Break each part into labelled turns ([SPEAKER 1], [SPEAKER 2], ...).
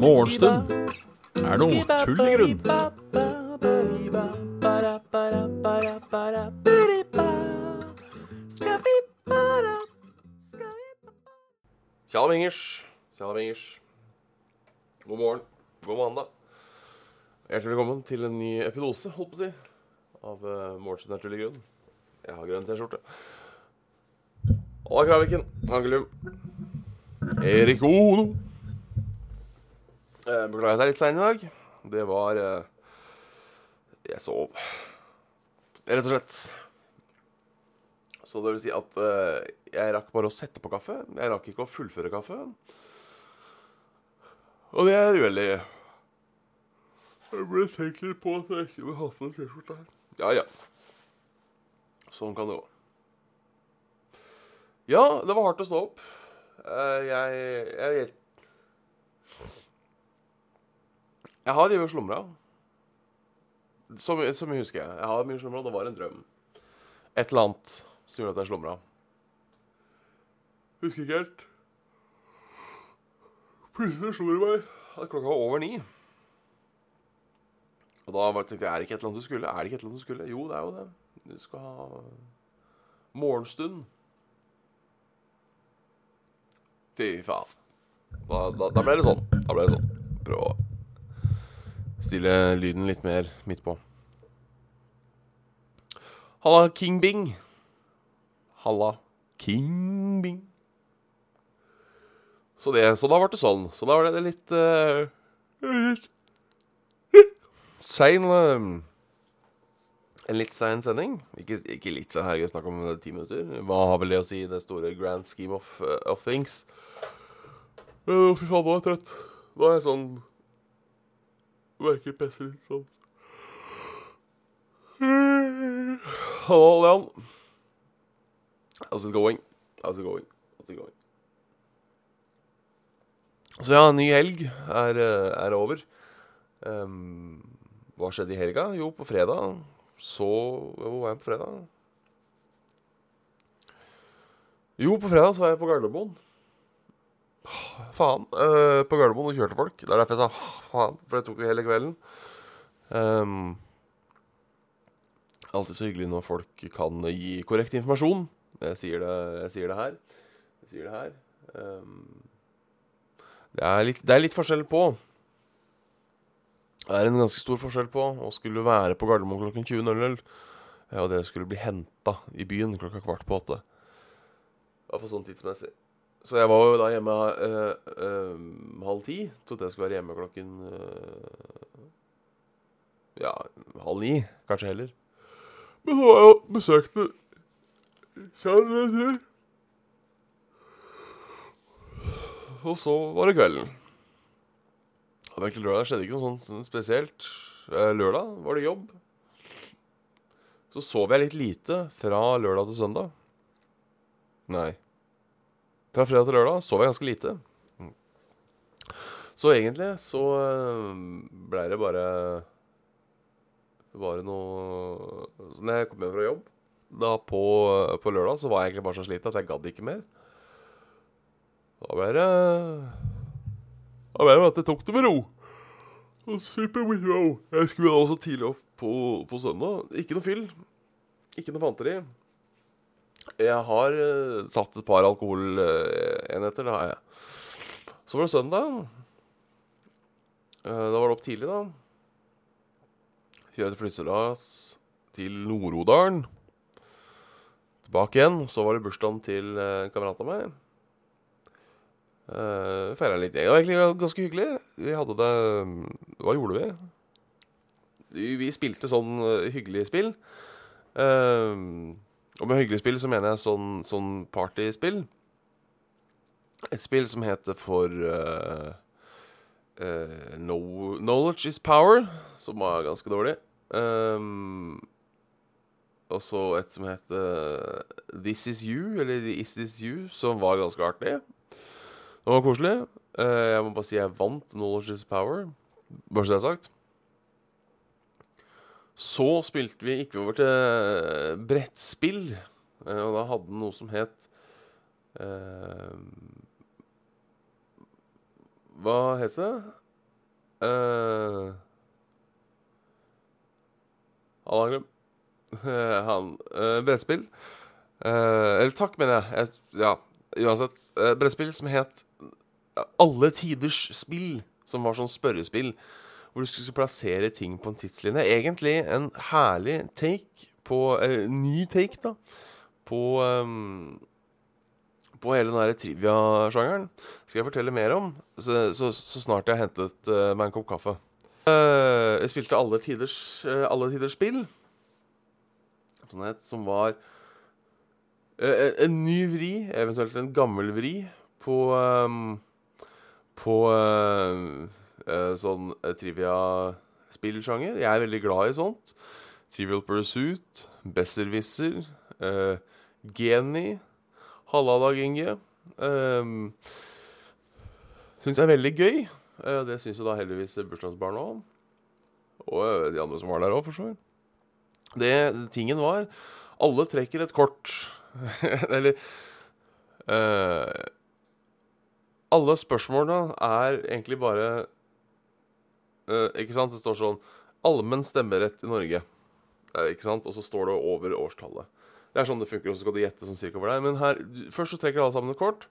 [SPEAKER 1] Morgenstund er noe tull i grunn.
[SPEAKER 2] Tjallamingers, tjallamingers. God morgen, god mandag. Hjertelig velkommen til en ny epidose, holdt på å si, av uh, Morgenstund er tull i grunn. Jeg har grønn T-skjorte. Alla Kraviken, Angelum, Erik Ono. Eh, beklager at jeg er litt sein i dag. Det var eh, Jeg sov. Rett og slett. Så det vil si at eh, jeg rakk bare å sette på kaffe. Jeg rakk ikke å fullføre kaffe. Og det er veldig Jeg ble tenkt litt på at jeg ikke vil ha på meg T-skjorte her. Ja, ja. Sånn kan det gå. Ja, det var hardt å stå opp. jeg, jeg Jeg vet Jeg har drevet og slumra. Så, mye- så mye husker jeg. Jeg har mye slumra. Det var en drøm. Et eller annet som gjorde at jeg slumra. Husker ikke helt. Plutselig slo det meg at klokka var over ni. Og da tenkte jeg er det ikke et eller annet du skulle? Er det ikke et eller annet du skulle? Jo, det er jo det. Du skal ha morgenstund. Fy faen. Da, da, da ble det sånn. Da ble det sånn. Prøv å stille lyden litt mer midt på. Halla, King Bing. Halla, King Bing. Så, det, så da ble det sånn. Så da ble det litt uh, sein eh, En litt sein sending. Ikke, ikke litt sein, herregud, snakk om ti minutter. Hva har vel det å si i det store grand scheme of, uh, of things? Uh, fy faen, nå er jeg trøtt. Nå er jeg sånn Merker presset litt sånn. Hallo, Leon. How's it going? How's it going? How's it going? Så ja, ny helg er, eh, er over. Um, hva skjedde i helga? Jo, på fredag så Hvor var jeg på fredag? Jo, på fredag så var jeg på Gardermoen. Faen. eh, på Gardermoen og kjørte folk. Det er derfor jeg sa faen, for det tok jo hele kvelden. Um, alltid så hyggelig når folk kan gi korrekt informasjon. Jeg sier det, jeg sier det her. Jeg sier det her. Um, det, er litt, det er litt forskjell på Det er en ganske stor forskjell på å skulle være på Gardermoen klokken 20.00 ja, og det skulle bli henta i byen klokka kvart på åtte. Iallfall sånn tidsmessig. Så jeg var jo da hjemme eh, eh, halv ti. Trodde jeg skulle være hjemme klokken eh, Ja, halv ni. Kanskje heller. Men så var jeg og besøkte kjæresten Og så var det kvelden. Var egentlig lørdag. skjedde ikke noe sånt sånn spesielt. Eh, Lørdag var det jobb. Så sov jeg litt lite fra lørdag til søndag. Nei. Fra fredag til lørdag sov jeg ganske lite. Så egentlig så blei det bare Bare noe når jeg kom hjem fra jobb da på, på lørdag, så var jeg egentlig bare så sliten at jeg gadd ikke mer. Da ble det Da ble det at jeg tok det med ro. Og super with ro. Jeg skulle også tidlig opp på, på søndag. Ikke noe fyll. Ikke noe fanteri. Jeg har uh, tatt et par alkoholenheter, det har jeg. Så var det søndag. Uh, da var det opp tidlig, da. Kjøre til flyttelass til Nord-Odalen. Tilbake igjen. Så var det bursdagen til uh, en kamerat meg. Uh, Feira litt. Det var egentlig ganske hyggelig. Vi hadde det Hva gjorde vi? Vi, vi spilte sånn eh, hyggelig spill. Uh, og med hyggelig spill så mener jeg sånn, sånn partyspill. Et spill som heter for uh, uh, no, Knowledge is power, som var ganske dårlig. Um, og så et som heter This is you, eller Is this you, som var ganske artig. Det var koselig. Eh, jeg må bare si jeg vant Knowledge is power. Bare så det er sagt. Så spilte vi, gikk vi over til brettspill. Eh, og da hadde den noe som het uh, Hva het det? Uh, han Han uh, Brettspill. Uh, eller takk, mener jeg. jeg ja, uansett. Eh, brettspill som het Alle tiders spill. Som var sånn spørrespill. Hvor du skulle plassere ting på en tidslinje. Egentlig en herlig take på eh, Ny take, da. På um, på hele den der trivia-sjangeren skal jeg fortelle mer om så, så, så snart jeg har hentet uh, meg en kopp kaffe. Uh, jeg spilte alle tiders, uh, alle tiders spill. Som, var en ny vri, eventuelt en gammel vri, på um, På sånn trivia-spillsjanger. Jeg er veldig glad i sånt. Trivial Pursuit, Besserwisser, Geni Halla, Dag Inge. Uh, syns jeg er veldig gøy. Uh, det syns jo da heldigvis bursdagsbarna òg. Og uh, de andre som var der òg, for så vidt. Det tingen var Alle trekker et kort. Eller uh, Alle spørsmålene er egentlig bare Ikke sant? Det står sånn Allmenn stemmerett i Norge. ikke sant? Og så står det over årstallet. Det er sånn det funker, og så skal du gjette sånn cirka hvor det er. Men her, først så trekker alle sammen et kort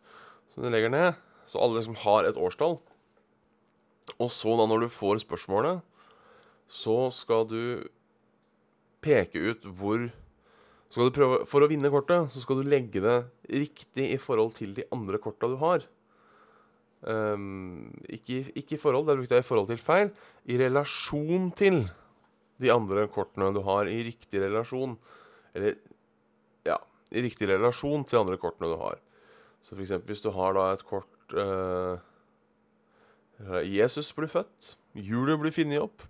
[SPEAKER 2] som du legger ned, så alle liksom har et årstall. Og så, da, når du får spørsmålet, så skal du peke ut hvor skal du prøve, For å vinne kortet, så skal du legge det riktig i forhold til de andre korta du har. Um, ikke, ikke, i forhold, det er jeg i forhold til feil. I relasjon til de andre kortene du har. I riktig relasjon. Eller i riktig relasjon til andre kortene du har. Så f.eks. hvis du har da et kort uh, Jesus blir født, hjulet blir funnet opp,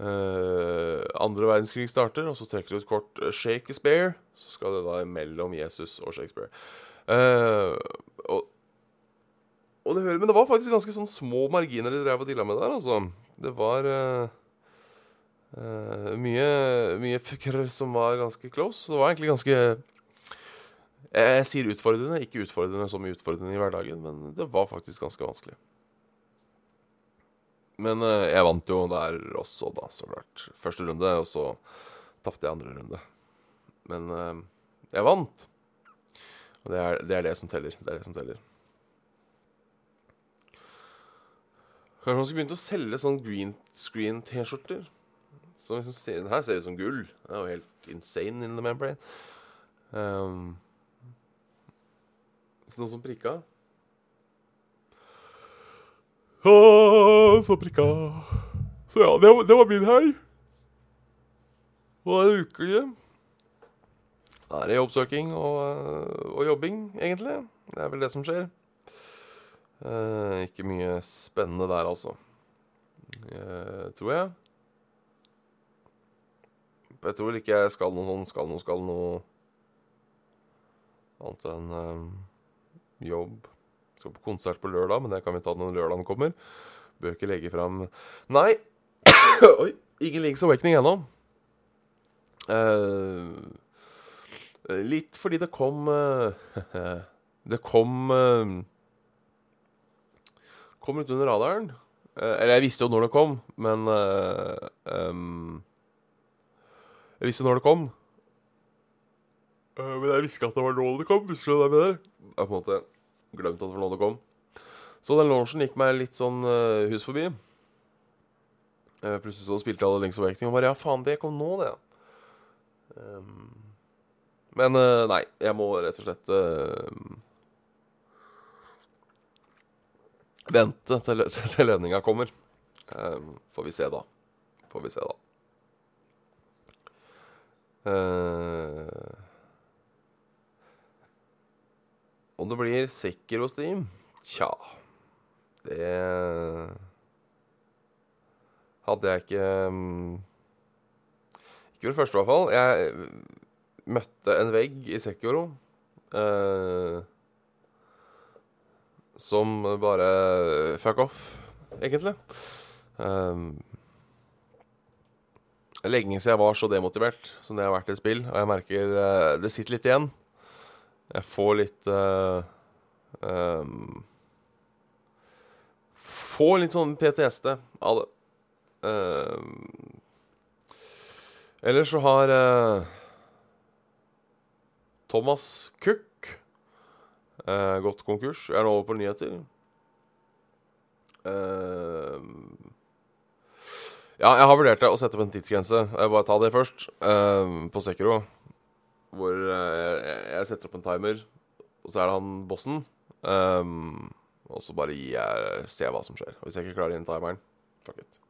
[SPEAKER 2] uh, andre verdenskrig starter, og så trekker du et kort uh, Shakespeare, så skal det da mellom Jesus og Shakespeare. og, og det hører, Men det var faktisk ganske sånn små marginer de drev og dilla med der, altså. Det var mye, mye fucker som var ganske close. Det var egentlig ganske jeg sier utfordrende, ikke utfordrende som utfordrende i hverdagen, men det var faktisk ganske vanskelig. Men uh, jeg vant jo der også, da, så klart. Første runde, og så tapte jeg andre runde. Men jeg vant. Og det er, det er, det som teller. Det er det som teller. Kanskje man skulle begynt å selge sånn green screen-T-skjorter. Så liksom ser, den her ser ut som gull. Det er jo helt insane in the membrane. Um, så noe som prikka? Ah, så prikka. Så ja, det var, det var min. Og det er uke. Da er det jobbsøking og, og, jobbing, egentlig. Det er vel det som skjer. Eh, ikke mye spennende der, altså. Eh, tror jeg. Jeg tror ikke jeg skal noe sånn skal noe, skal noe annet enn eh, jobb. Skal på konsert på lørdag, men det kan vi ta når lørdagen kommer. Bør ikke legge fram Nei! Oi! Ingen Links Awakening ennå. Uh, litt fordi det kom uh, Det kom Kom litt under radaren. eller jeg visste jo når det kom, men um, Jeg visste når det kom. men jeg visste ikke at det var nå det kom. Hvis du skjønner hva jeg mener. Jeg har på en måte glemt at det var nå det kom. Så den launchen gikk meg litt sånn uh, hus forbi. Uh, plutselig så spilte alle Links Awakening og bare Ja, faen, det kom nå, det. Um, men uh, nei, jeg må rett og slett vente til, til, lønninga kommer. Um, får vi se, da. Får vi se, da. Uh, Om det blir Sekiro-stream? Tja Det hadde jeg ikke um, Ikke for det første, i hvert fall. Jeg møtte en vegg i Sekiro eh, som bare fuck off, egentlig. Um, lenge siden jeg var så demotivert som det har vært i spill. Og jeg merker uh, det sitter litt igjen. Jeg får litt uh, um, Får litt sånn PTSD av det. Ehm, ellers så har eh, Thomas Cook eh, gått konkurs. Er det over på nyheter? Uh, ja, jeg har vurdert det å sette opp en tidsgrense. Jeg bare ta det først. Uh, på Sekiro. Hvor jeg, jeg setter opp en timer, og så er det han bossen. Um, og så bare gir jeg Se hva som skjer. Hvis jeg ikke klarer inn timeren, fuck it.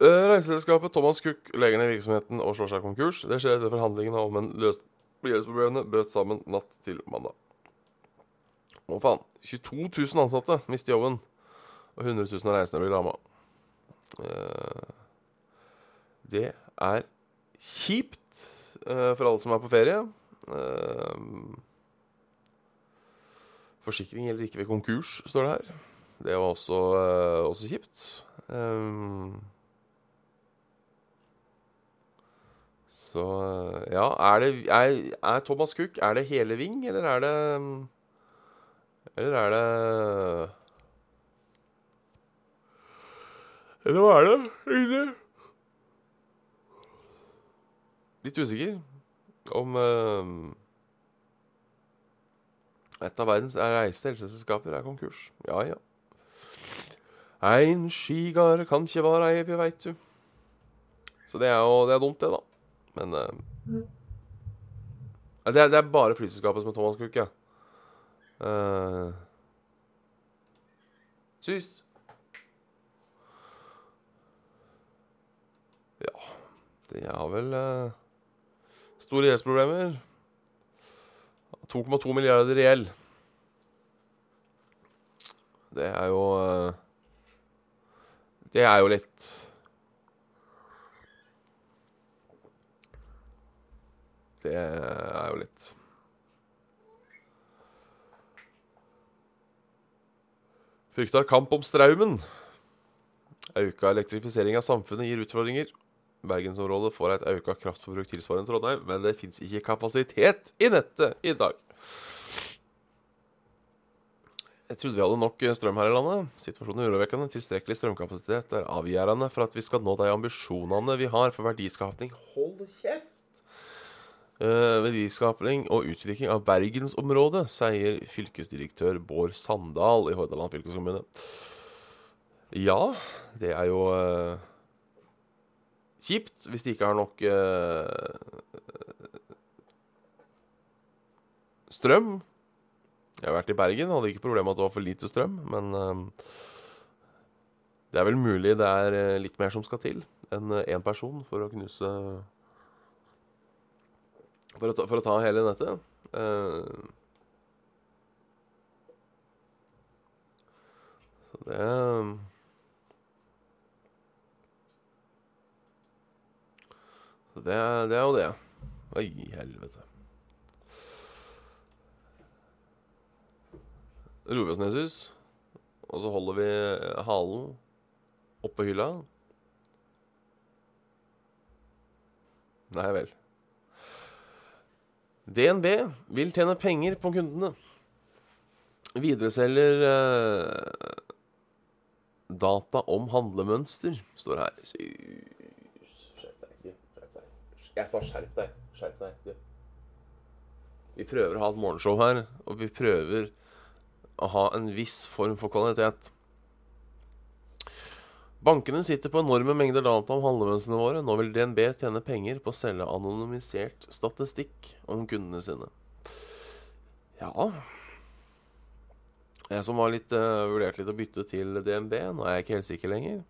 [SPEAKER 2] Uh, Reiseselskapet Thomas Cook legger ned virksomheten og slår seg konkurs. Det skjer etter forhandlingene om en løst gjeldsproblemene brøt sammen natt til mandag. Å faen. 22 000 ansatte mister jobben. Og 100 000 reisende blir ramma. Eh, det er kjipt eh, for alle som er på ferie. Eh, forsikring gjelder ikke ved konkurs, står det her. Det var også, også kjipt. Så ja, er det er, er Thomas Cook Er det hele Ving, eller er det Eller er det Eller hva er det egentlig? Litt usikker om uh, et av verdens reiste helseselskaper er konkurs. Ja, ja. Ein skigard kan ikke være evig, veit du. Så det er jo det er dumt, det, da. Men uh, det, er, det er bare flyselskapet som er Thomas Cook, ja. Uh, Sus. Ja, de har vel uh, store gjeldsproblemer. 2,2 milliarder gjeld. Det er jo uh, Det er jo litt Det er jo litt Frykter kamp om straumen. Auka elektrifisering av samfunnet gir utfordringer. Bergensområdet får et auka kraftforbruk tilsvarende Trondheim, men det fins ikke kapasitet i nettet i dag. Jeg trodde vi hadde nok strøm her i landet. Situasjonen er urovekkende. Tilstrekkelig strømkapasitet er avgjørende for at vi skal nå de ambisjonene vi har for verdiskapning. Hold kjeft! Uh, verdiskapning og utvikling av bergensområdet, sier fylkesdirektør Bård Sandal i Hordaland fylkeskommune. Ja, det er jo uh, kjipt hvis de ikke har nok uh, strøm. Jeg har vært i Bergen, hadde ikke problemer med at det var for lite strøm, men det er vel mulig det er litt mer som skal til enn én person for å knuse for å ta, for å ta hele nettet. Uh, så det Så det, det er jo det. Oi, helvete. Roer vi oss ned, sus. Og så holder vi halen oppå hylla. Nei vel. DNB vil tjene penger på kundene. Videreselger eh, data om handlemønster, står her. Skjerp deg. Jeg sa skjerp deg. Skjerp deg. Vi prøver å ha et morgenshow her, og vi prøver å ha en viss form for kvalitet. Bankene sitter på enorme mengder data om handlemønstrene våre. Nå vil DNB tjene penger på å selge anonymisert statistikk om kundene sine. Ja Jeg som har litt uh, vurdert litt å bytte til DNB. Nå er jeg ikke helt sikker lenger.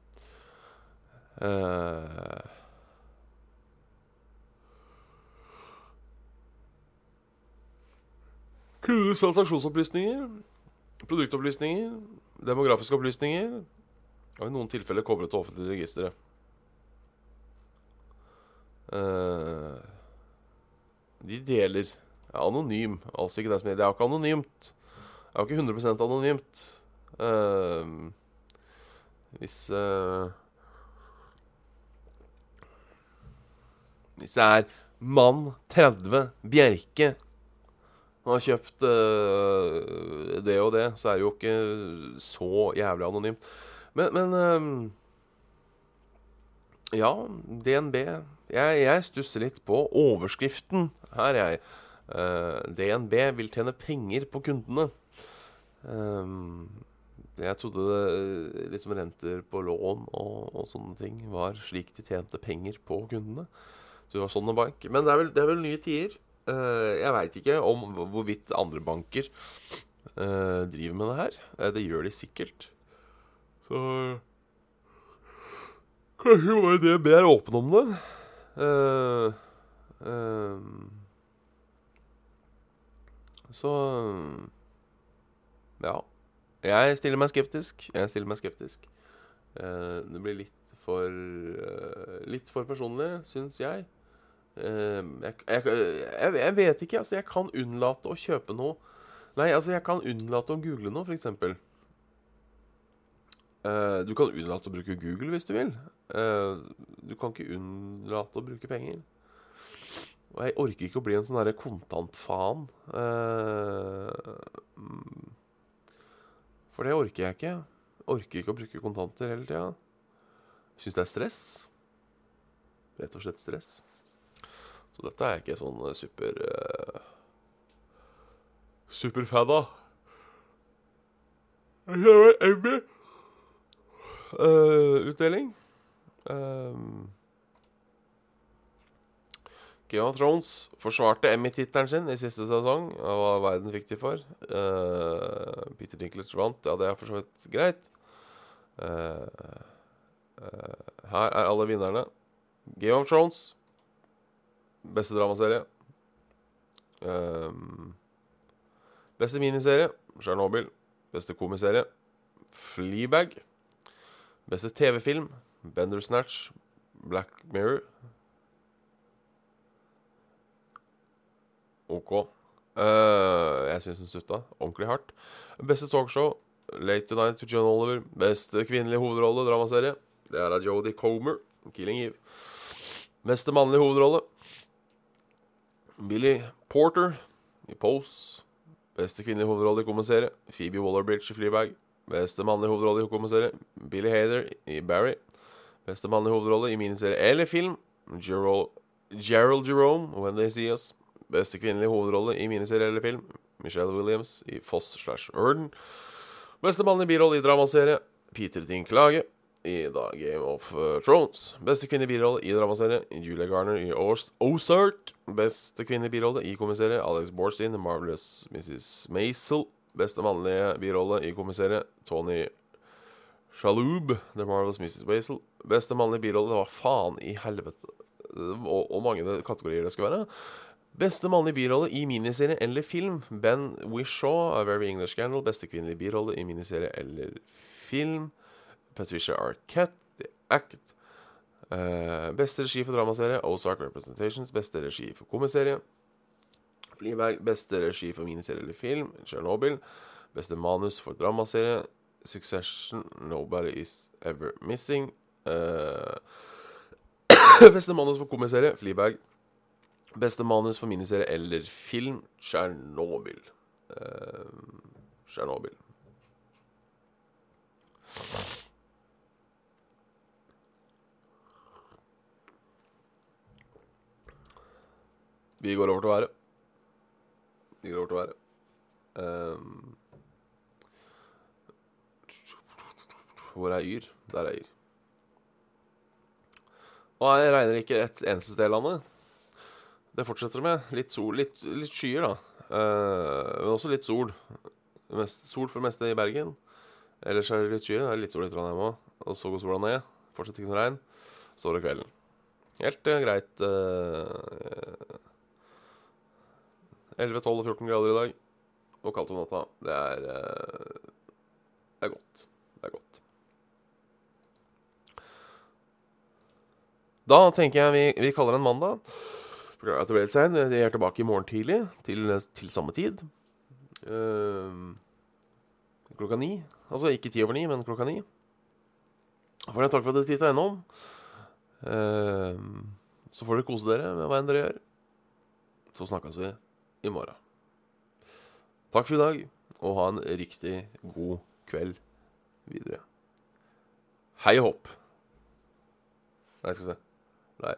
[SPEAKER 2] Uh, Kundenes transaksjonsopplysninger, produktopplysninger, demografiske opplysninger og i noen tilfeller koblet til offentlige registre. Uh, de deler er anonym. Altså ikke det som er Det er jo ikke anonymt. Det er jo ikke 100% anonymt. Uh, hvis uh, Disse er mann 30 Bjerke. Han har kjøpt det og det, så er det jo ikke så jævlig anonymt. Men, men øhm, Ja, DNB. Jeg, jeg stusser litt på overskriften her, jeg. Uh, DNB vil tjene penger på kundene. Um, jeg trodde det, liksom renter på lån og, og, sånne ting var slik de tjente penger på kundene. Så det var sånn en bank. Men det er vel, det er vel nye tider. Uh, jeg veit ikke om hvorvidt andre banker uh, driver med det her. Det gjør de sikkert. Så Kanskje var det det mer åpen om det. så Ja. Jeg stiller meg skeptisk. Jeg stiller meg skeptisk. det blir litt for Litt for personlig, syns. Jeg, jeg, jeg, jeg, vet ikke. Altså, jeg kan unnlate å kjøpe noe Nei, altså, jeg kan unnlate å google noe, f.eks. Uh, du kan unnlate å bruke Google hvis du vil. Uh, du kan ikke unnlate å bruke penger. Og jeg orker ikke å bli en sånn derre kontantfaen. Uh, for det orker jeg ikke. Jeg orker ikke å bruke kontanter hele tida. Syns det er stress. Rett og slett stress. Så dette er ikke sånn super uh, Superfan av. Jeg kjører Emmy. Uh, utdeling. Um, Game of Thrones forsvarte Emmy-tittelen sin i siste sesong. Hva verden fikk de for. Uh, Peter Dinklage vant. Ja, det er for så vidt greit. Uh, her er alle vinnerne. Game of Thrones. Beste dramaserie. Um, beste miniserie Tsjernobyl. Beste komiserie Fleabag. Beste TV-film Bendersnatch. Black Mirror. OK. Uh, jeg syns den sutta ordentlig hardt. Beste talkshow Late Tonight with John Oliver. Beste kvinnelige hovedrolle dramaserie. Det er av Jodie Comer. Killing Eve. Beste mannlige hovedrolle Billy Porter i Pose. Beste kvinnelige hovedrolle i komiserie. Phoebe Waller-Bridge i Fleabag. Beste mannlige hovedrolle i komiserie. Billy Hader i Barry. Beste mannlige hovedrolle i miniserie eller film. Gerald, Gerald Jerome, When They See Us. Beste kvinnelige hovedrolle i miniserie eller film. Michelle Williams i Foss slash Urden. Beste mannlige birolle i dramaserie. Peter Dinklage i da Game of uh, Thrones. Beste kvinnelige birolle i dramaserie Julia Garner i Ozark. Beste kvinnelige birolle i komiserie Alex Borstein, Marvelous Mrs. Maisel. Beste mannlige birolle i komiserie Tony Shalhoub, The Marvelous Mrs. Basel Beste mannlige birolle var faen i helvete Og, og mange kategorier det skulle være. Beste mannlige birolle i miniserie eller film Ben Wishaw, A Very English Scandal. Beste kvinnelige birolle i miniserie eller film Patricia Arquette, The Act. Uh, beste regi for dramaserie, Ozark Representations. Beste regi for komiserie, Fleabag. Beste regi for miniserie eller film, Tsjernobyl. Beste manus for dramaserie, Succession, Nobody Is Ever Missing. Uh, beste manus for komiserie, Fliberg. Beste manus for miniserie eller film, Tsjernobyl. Tsjernobyl. Uh, Vi går over til været. Går over til være Um, hvor er Yr? Der er Yr. Og jeg regner ikke et eneste sted i landet. Det fortsetter med. Litt sol, litt, litt skyer, da. Uh, men også litt sol. Mest, sol for det meste i Bergen. Ellers er det litt skyer. Det er litt sol i Trondheim òg. Og så går sola ned. Fortsetter ikke noe regn. Så er det kvelden. Helt uh, greit. Uh, 11, 12 og 14 grader i dag. Og kaldt om natta. Det er uh, Det er godt. Det er godt. Da tenker jeg vi, vi kaller det en mandag. Beklager at det ble litt sein. Jeg er tilbake i morgen tidlig til, til samme tid. Uh, klokka ni. Altså ikke ti over ni, men klokka ni. For jeg takk for at dere titta innom. Uh, Så får dere kose dere med hva enn dere gjør. Så snakkes vi i morgen. Takk for i dag, og ha en riktig god kveld videre. Hei og hopp. Nei, skal vi se. Nei.